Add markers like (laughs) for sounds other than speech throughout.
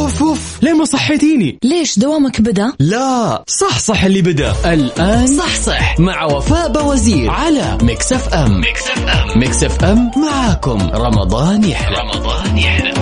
اوف ليه ما صحيتيني؟ ليش دوامك بدأ؟ لا صح صح اللي بدأ. الآن صح صح. مع وفاء بوزير على ميكس أف أم. ميكس أف أم. ميكس أف أم معاكم. رمضان يحلى. رمضان يحلى.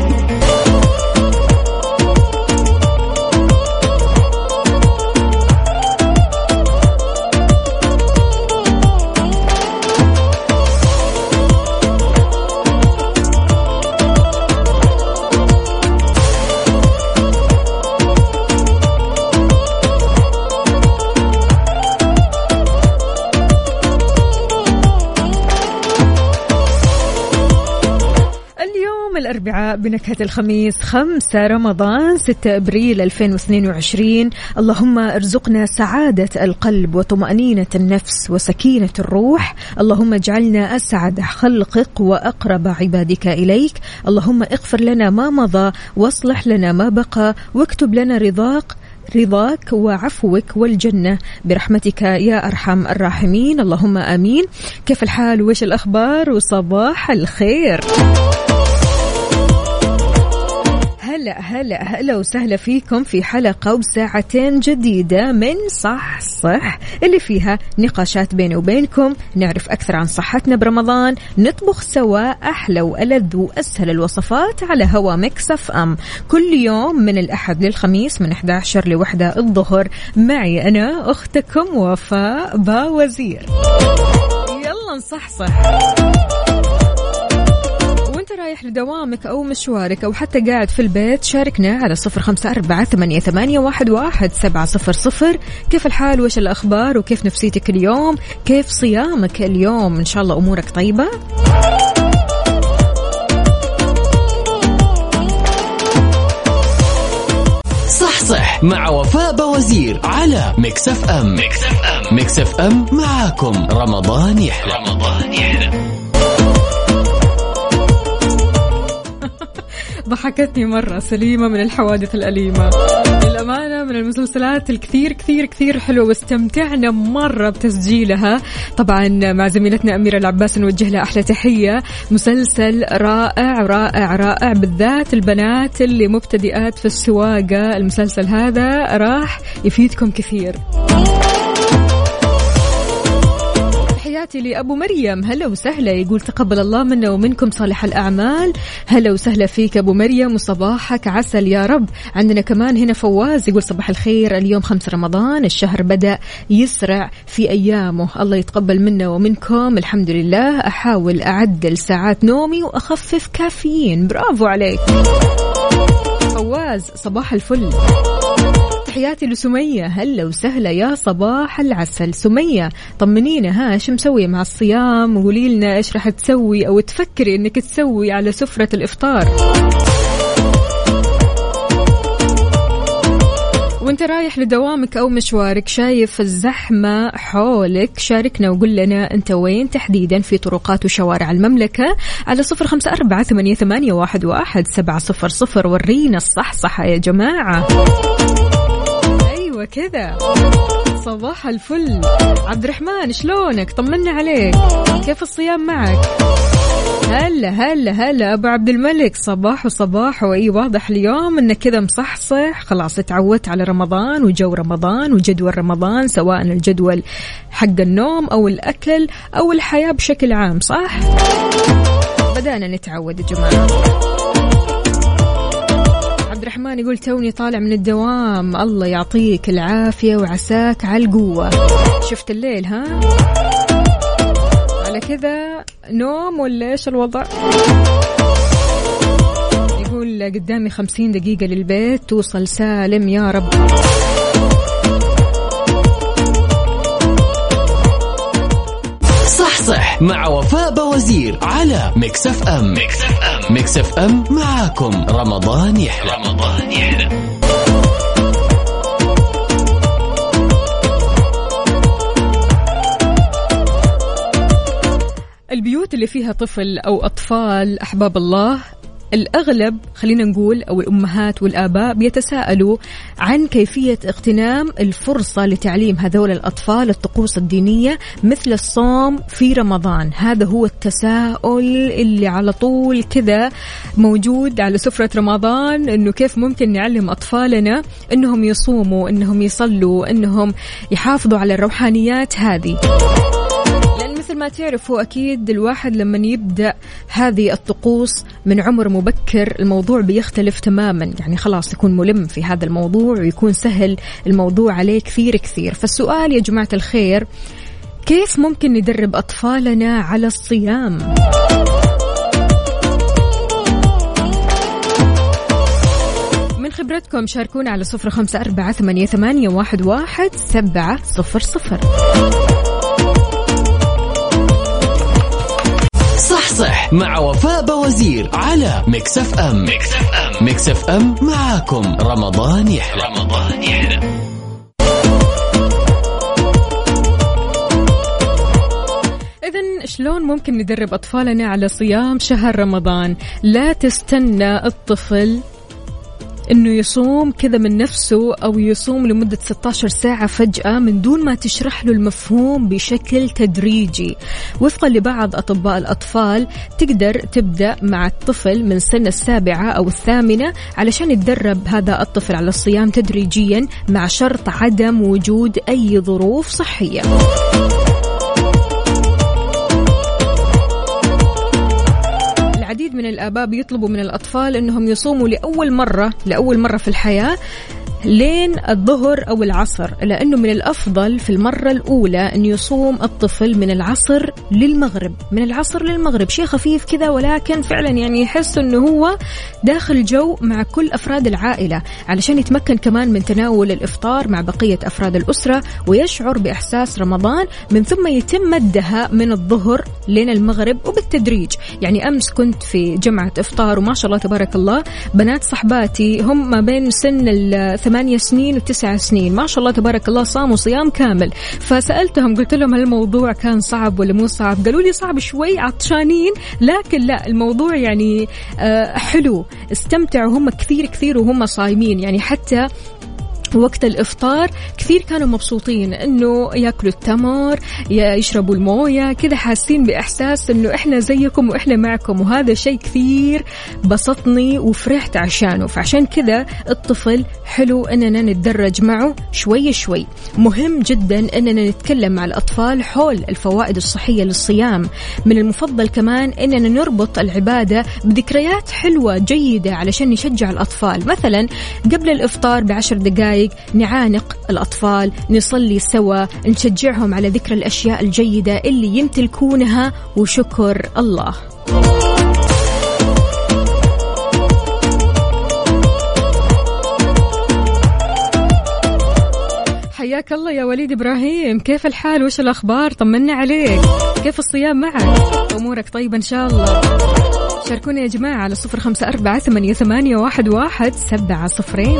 بنكهة الخميس 5 رمضان 6 أبريل 2022 اللهم ارزقنا سعادة القلب وطمأنينة النفس وسكينة الروح. اللهم اجعلنا أسعد خلقك وأقرب عبادك إليك. اللهم اغفر لنا ما مضى واصلح لنا ما بقى واكتب لنا رضاك رضاك وعفوك والجنة. برحمتك يا أرحم الراحمين. اللهم آمين. كيف الحال؟ وش الأخبار؟ وصباح الخير. هلا هلا هلا وسهلا فيكم في حلقة وساعتين جديدة من صح صح اللي فيها نقاشات بيني وبينكم. نعرف أكثر عن صحتنا برمضان. نطبخ سوا أحلى وألذ وأسهل الوصفات على هوا مكسف أم. كل يوم من الأحد للخميس من 11 لوحدة الظهر. معي أنا أختكم وفاء باوزير. يلا نصحصح. وانت رايح لدوامك أو مشوارك أو حتى قاعد في البيت شاركنا على صفر خمسة أربعة ثمانية, ثمانية واحد, واحد سبعة صفر صفر. كيف الحال؟ وش الأخبار؟ وكيف نفسيتك اليوم؟ كيف صيامك اليوم؟ إن شاء الله أمورك طيبة. صح صح مع وفاء بوزير على ميكس اف ام. ميكس اف ام. ميكس اف ام معاكم. رمضان يحلى. رمضان يحلى. ضحكتني مرة سليمة من الحوادث الأليمة. للأمانة من المسلسلات الكثير كثير كثير حلوة واستمتعنا مرة بتسجيلها. طبعا مع زميلتنا أميرة العباس نوجه لها أحلى تحية. مسلسل رائع رائع رائع بالذات البنات اللي مبتدئات في السواقة. المسلسل هذا راح يفيدكم كثير. تحياتي لأبو مريم. هلا وسهلا. يقول تقبل الله منا ومنكم صالح الأعمال. هلا وسهلا فيك أبو مريم وصباحك عسل يا رب. عندنا كمان هنا فواز يقول صباح الخير. اليوم خمس رمضان الشهر بدأ يسرع في أيامه. الله يتقبل منا ومنكم. الحمد لله. أحاول أعدل ساعات نومي وأخفف كافيين. برافو عليك. فواز صباح الفل. تحياتي لسمية. هلا وسهلا يا صباح العسل. سمية طمنينا ها إيش مسوية مع الصيام؟ وقولي لنا إيش راح تسوي أو تفكري إنك تسوي على سفرة الإفطار. وأنت رايح لدوامك أو مشوارك شايف الزحمة حولك شاركنا وقول لنا أنت وين تحديدا في طرقات وشوارع المملكة على صفر خمسة أربعة ثمانية, ثمانية واحد, واحد سبعة صفر صفر. ورينا الصحصحة يا جماعة. أيوه كذا. صباح الفل. عبد الرحمن شلونك؟ طمنا عليك. كيف الصيام معك؟ هلا هلا هلا أبو عبد الملك. صباح وصباح. وإي واضح اليوم إنك كذا مصحصح. خلاص تعودت على رمضان وجو رمضان وجدول رمضان سواء الجدول حق النوم أو الأكل أو الحياة بشكل عام صح؟ بدأنا نتعود يا جماعة. الرحمن يقول توني طالع من الدوام. الله يعطيك العافية وعساك على القوة. شفت الليل ها؟ على كذا نوم ولا إيش الوضع؟ يقول قدامي خمسين دقيقة للبيت توصل سالم يا رب. صح صح مع وفاء بوزير على ميكس أف أم. ميكس أف أم. ميكس اف ام معاكم. رمضان يحلى. رمضان يحلى. البيوت اللي فيها طفل أو أطفال أحباب الله الأغلب خلينا نقول أو الأمهات والآباء بيتساءلوا عن كيفية اغتنام الفرصة لتعليم هذول الأطفال الطقوس الدينية مثل الصوم في رمضان. هذا هو التساؤل اللي على طول كذا موجود على سفرة رمضان أنه كيف ممكن نعلم أطفالنا أنهم يصوموا أنهم يصلوا أنهم يحافظوا على الروحانيات هذه. ما تعرفوا أكيد الواحد لما يبدأ هذه الطقوس من عمر مبكر الموضوع بيختلف تماما. يعني خلاص يكون ملم في هذا الموضوع ويكون سهل الموضوع عليه كثير كثير. فالسؤال يا جماعة الخير كيف ممكن ندرب أطفالنا على الصيام؟ من خبرتكم شاركونا على صفر خمسة أربعة ثمانية واحد سبعة صفر صفر. صح مع وفاء بوزير على ميكس اف ام. ميكس اف ام ميكس اف ام معاكم. رمضان يحلى. رمضان يحلى. شلون ممكن ندرب أطفالنا على صيام شهر رمضان؟ لا تستنى الطفل إنه يصوم كذا من نفسه أو يصوم لمدة 16 ساعة فجأة من دون ما تشرح له المفهوم بشكل تدريجي. وفقا لبعض أطباء الأطفال تقدر تبدأ مع الطفل من سن السابعة أو الثامنة علشان يتدرب هذا الطفل على الصيام تدريجيا مع شرط عدم وجود أي ظروف صحية. الآباء بيطلبوا من الأطفال أنهم يصوموا لأول مرة لأول مرة في الحياة. لين الظهر أو العصر لأنه من الأفضل في المرة الأولى أن يصوم الطفل من العصر للمغرب. من العصر للمغرب. شيء خفيف كذا ولكن فعلا يعني يحس أنه هو داخل جو مع كل أفراد العائلة علشان يتمكن كمان من تناول الإفطار مع بقية أفراد الأسرة ويشعر بإحساس رمضان من ثم يتم مدها من الظهر لين المغرب وبالتدريج. يعني أمس كنت في جمعة إفطار وما شاء الله تبارك الله بنات صحباتي هم ما بين سن ثمانية سنين وتسع سنين. ما شاء الله تبارك الله صاموا صيام كامل. فسألتهم قلت لهم هل الموضوع كان صعب ولا مو صعب؟ قالوا لي صعب شوي عطشانين لكن لا الموضوع يعني آه، حلو. استمتعوا هم كثير كثير وهم صايمين. يعني حتى وقت الإفطار كثير كانوا مبسوطين إنه ياكلوا التمر يشربوا الموية كذا حاسين بإحساس إنه إحنا زيكم وإحنا معكم وهذا شيء كثير بسطني وفرحت عشانه. فعشان كذا الطفل حلو إننا نتدرج معه شوي شوي. مهم جدا إننا نتكلم مع الأطفال حول الفوائد الصحية للصيام. من المفضل كمان إننا نربط العبادة بذكريات حلوة جيدة علشان نشجع الأطفال. مثلا قبل الإفطار بعشر دقائق دقائق نعانق الأطفال نصلي سوا نشجعهم على ذكر الأشياء الجيدة اللي يمتلكونها وشكر الله. حياك الله يا وليد إبراهيم. كيف الحال؟ وش الأخبار؟ طمنا عليك. كيف الصيام معك؟ أمورك طيبة إن شاء الله. شاركونا يا جماعة على صفر خمسة أربعة ثمانية, ثمانية واحد, واحد سبعة صفرين.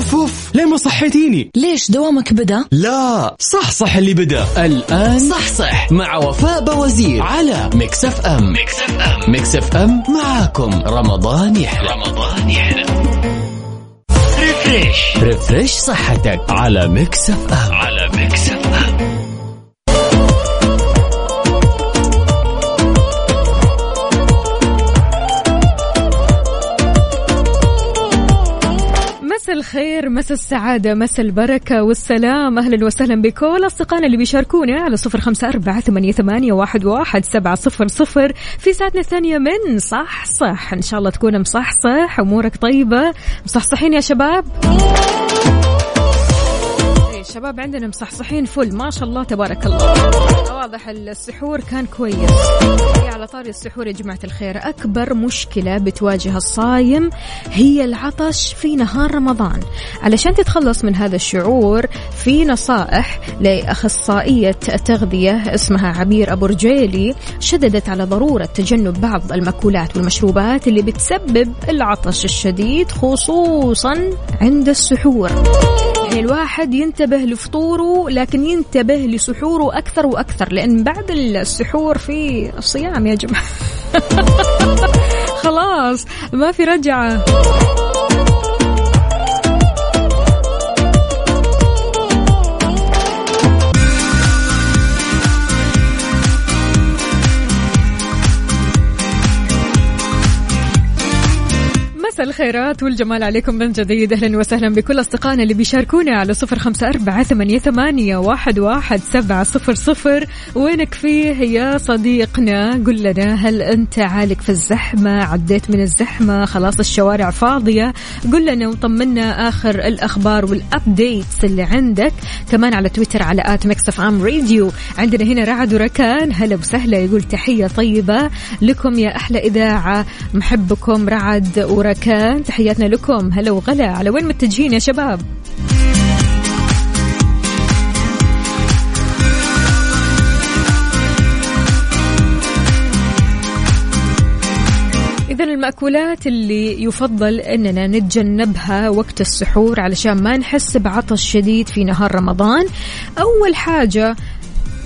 ليه ما صحيتيني؟ ليش دوامك بدأ؟ لا صح صح اللي بدأ. الآن صح صح. مع وفاء بوزير على ميكس اف ام ميكس اف ام ميكس اف ام معاكم. رمضان يحلى. رمضان يحلى. refresh refresh صحتك على ميكس اف ام على ميكس اف ام الخير مسا السعادة مسا البركة والسلام. أهلا وسهلا بكل أصدقائنا اللي بيشاركونا على صفر خمسة أربعة ثمانية, ثمانية واحد, واحد سبعة صفر صفر في ساعتنا الثانية من صح صح. إن شاء الله تكون مصحصح أمورك طيبة. مصحصحين يا شباب. الشباب عندنا مصحصحين فل. ما شاء الله تبارك الله. واضح السحور كان كويس. على طاري السحور يا جماعة الخير. أكبر مشكلة بتواجه الصايم هي العطش في نهار رمضان. علشان تتخلص من هذا الشعور في نصائح لأخصائية تغذية اسمها عبير أبو رجيلي شددت على ضرورة تجنب بعض المأكولات والمشروبات اللي بتسبب العطش الشديد خصوصا عند السحور. يعني الواحد ينتبه لفطوره لكن ينتبه لسحوره أكثر وأكثر لأن بعد السحور في الصيام يا جماعة. (laughs) خلاص ما في رجعة. مساء الخيرات والجمال عليكم من جديد. أهلا وسهلا بكل أصدقائنا اللي بيشاركونا على صفر خمسة أربعة ثمانية, ثمانية واحد, واحد سبعة صفر صفر. وينك فيه يا صديقنا؟ قل لنا هل أنت عالق في الزحمة؟ عديت من الزحمة؟ خلاص الشوارع فاضية. قل لنا وطمنا آخر الأخبار وال updates اللي عندك. كمان على تويتر على at ميكس أف أم راديو. عندنا هنا رعد وركان. هلا وسهلا يقول تحية طيبة لكم يا أحلى إذاعة. محبكم رعد وركان. مكان تحياتنا لكم. هلا وغلا. على وين متجهين يا شباب؟ إذا المأكولات اللي يفضل أننا نتجنبها وقت السحور علشان ما نحس بعطش شديد في نهار رمضان. أول حاجة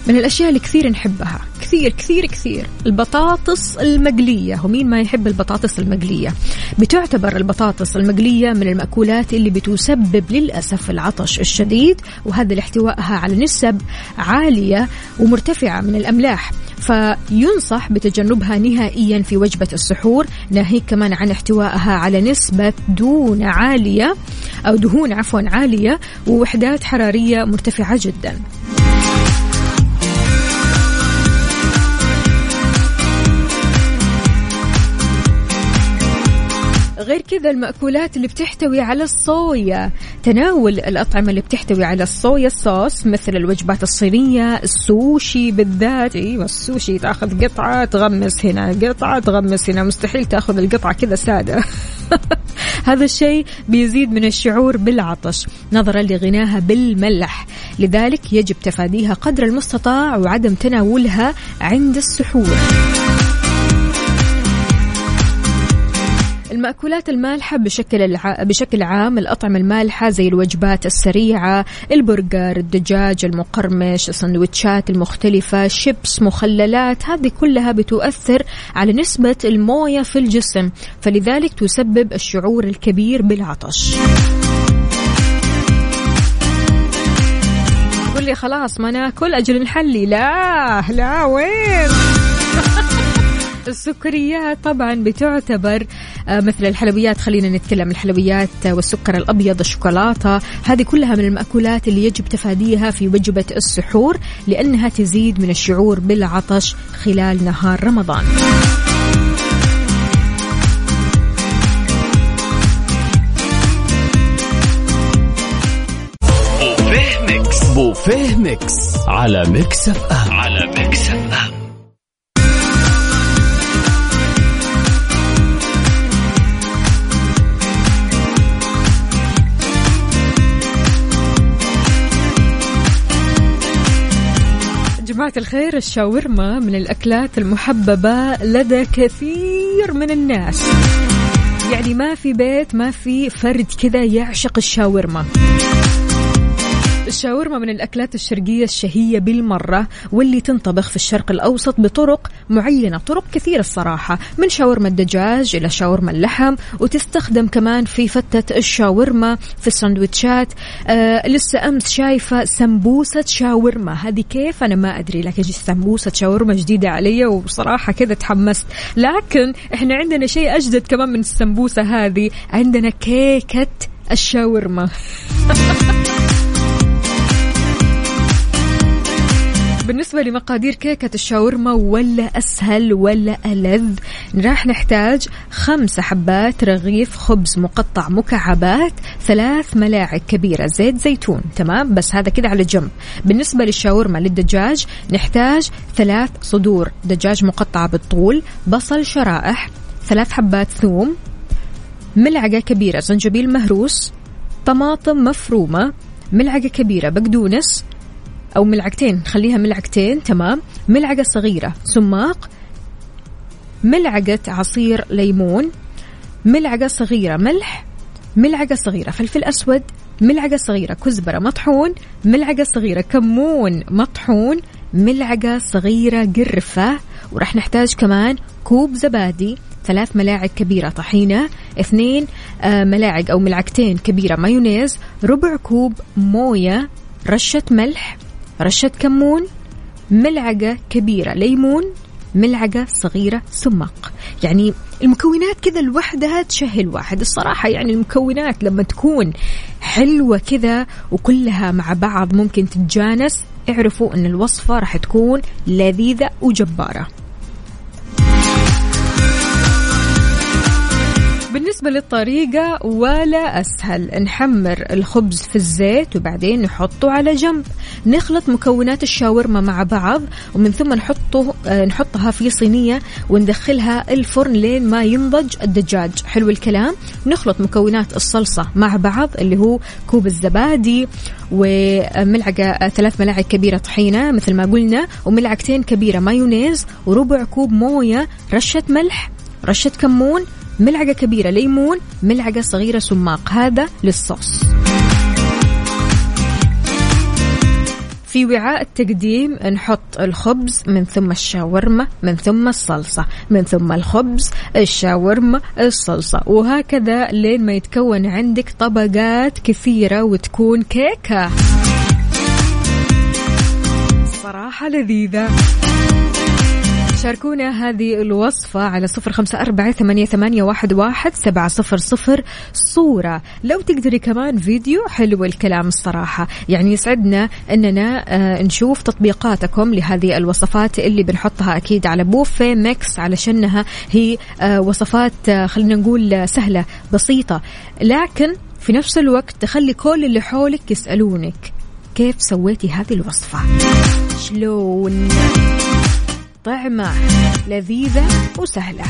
من الأشياء اللي كثير نحبها. كثير كثير كثير. البطاطس المقلية. ومين ما يحب البطاطس المقلية؟ بتعتبر البطاطس المقلية من المأكولات اللي بتسبب للأسف العطش الشديد وهذا لاحتوائها على نسب عالية ومرتفعة من الأملاح. فينصح بتجنبها نهائيا في وجبة السحور ناهيك كمان عن احتوائها على نسبة دهون عالية أو دهون عفوا عالية ووحدات حرارية مرتفعة جدا. غير كذا المأكولات اللي بتحتوي على الصويا. تناول الأطعمة اللي بتحتوي على الصويا الصوص مثل الوجبات الصينية السوشي بالذات. إيوه السوشي تأخذ قطعة تغمس هنا قطعة تغمس هنا. مستحيل تأخذ القطعة كذا سادة. (laughs) هذا الشيء بيزيد من الشعور بالعطش نظرا لغناها بالملح. لذلك يجب تفاديها قدر المستطاع وعدم تناولها عند السحور. المأكولات المالحة بشكل الع... بشكل عام الأطعمة المالحة زي الوجبات السريعة البرجر الدجاج المقرمش السندوتشات المختلفة شيبس مخللات هذه كلها بتؤثر على نسبة الموية في الجسم فلذلك تسبب الشعور الكبير بالعطش. تقول لي خلاص ما ناكل أجل نحلي. لا لا وين؟ (laughs) السكريات طبعا بتعتبر مثل الحلويات خلينا نتكلم الحلويات والسكر الأبيض الشوكولاتة. هذه كلها من المأكولات اللي يجب تفاديها في وجبة السحور لأنها تزيد من الشعور بالعطش خلال نهار رمضان. بوفيه ميكس. على ميكس أف أم. على ميكس أف أم. الخير الشاورما من الأكلات المحببة لدى كثير من الناس. يعني ما في بيت ما في فرد كذا يعشق الشاورما. الشاورما من الأكلات الشرقية الشهية بالمرة واللي تنطبخ في الشرق الأوسط بطرق معينة طرق كثيرة الصراحة من شاورما الدجاج إلى شاورما اللحم وتستخدم كمان في فتة الشاورما في السندوتشات آه لسه أمس شايفة سمبوسة شاورما. هذه كيف؟ أنا ما أدري لكن سمبوسة شاورما جديدة علي وصراحة كذا تحمست. لكن إحنا عندنا شيء أجدد كمان من السمبوسة هذه عندنا كيكة الشاورما. (laughs) بالنسبة لمقادير كيكة الشاورما ولا أسهل ولا ألذ راح نحتاج خمسة حبات رغيف خبز مقطع مكعبات ثلاث ملاعق كبيرة زيت زيتون تمام؟ بس هذا كده على جنب. بالنسبة للشاورما للدجاج نحتاج ثلاث صدور دجاج مقطعة بالطول بصل شرائح ثلاث حبات ثوم ملعقة كبيرة زنجبيل مهروس طماطم مفرومة ملعقة كبيرة بقدونس أو ملعقتين خليها ملعقتين تمام؟ ملعقة صغيرة سماق ملعقة عصير ليمون ملعقة صغيرة ملح ملعقة صغيرة فلفل أسود ملعقة صغيرة كزبرة مطحون ملعقة صغيرة كمون مطحون ملعقة صغيرة قرفة وراح نحتاج كمان كوب زبادي ثلاث ملاعق كبيرة طحينة اثنين آه، ملاعق أو ملعقتين كبيرة مايونيز ربع كوب موية رشة ملح رشة كمون ملعقة كبيرة ليمون ملعقة صغيرة سماق. يعني المكونات كذا لوحدها تشهي واحد. الصراحة يعني المكونات لما تكون حلوة كذا وكلها مع بعض ممكن تتجانس اعرفوا إن الوصفة راح تكون لذيذة وجبارة. بالنسبة للطريقة ولا أسهل. نحمر الخبز في الزيت وبعدين نحطه على جنب. نخلط مكونات الشاورما مع بعض ومن ثم نحطه آه، نحطها في صينية وندخلها الفرن لين ما ينضج الدجاج. حلو الكلام. نخلط مكونات الصلصة مع بعض اللي هو كوب الزبادي وملعقة ثلاث ملاعق كبيرة طحينة مثل ما قلنا وملعقتين كبيرة مايونيز وربع كوب موية رشة ملح رشة كمون ملعقة كبيرة ليمون ملعقة صغيرة سماق هذا للصوص. في وعاء التقديم نحط الخبز من ثم الشاورما من ثم الصلصة من ثم الخبز الشاورما الصلصة. وهكذا لين ما يتكون عندك طبقات كثيرة وتكون كيكة. صراحة لذيذة. شاركونا هذه الوصفة على صفر خمسة أربعة ثمانية, ثمانية واحد, واحد سبعة صفر صفر صورة. لو تقدري كمان فيديو حلو الكلام الصراحة. يعني يسعدنا أننا آه نشوف تطبيقاتكم لهذه الوصفات اللي بنحطها أكيد على بوفيه ميكس علشانها هي آه وصفات آه خلينا نقول سهلة بسيطة. لكن في نفس الوقت تخلي كل اللي حولك يسألونك كيف سويتي هذه الوصفة؟ شلون؟ طعمة. لذيذة وسهلة.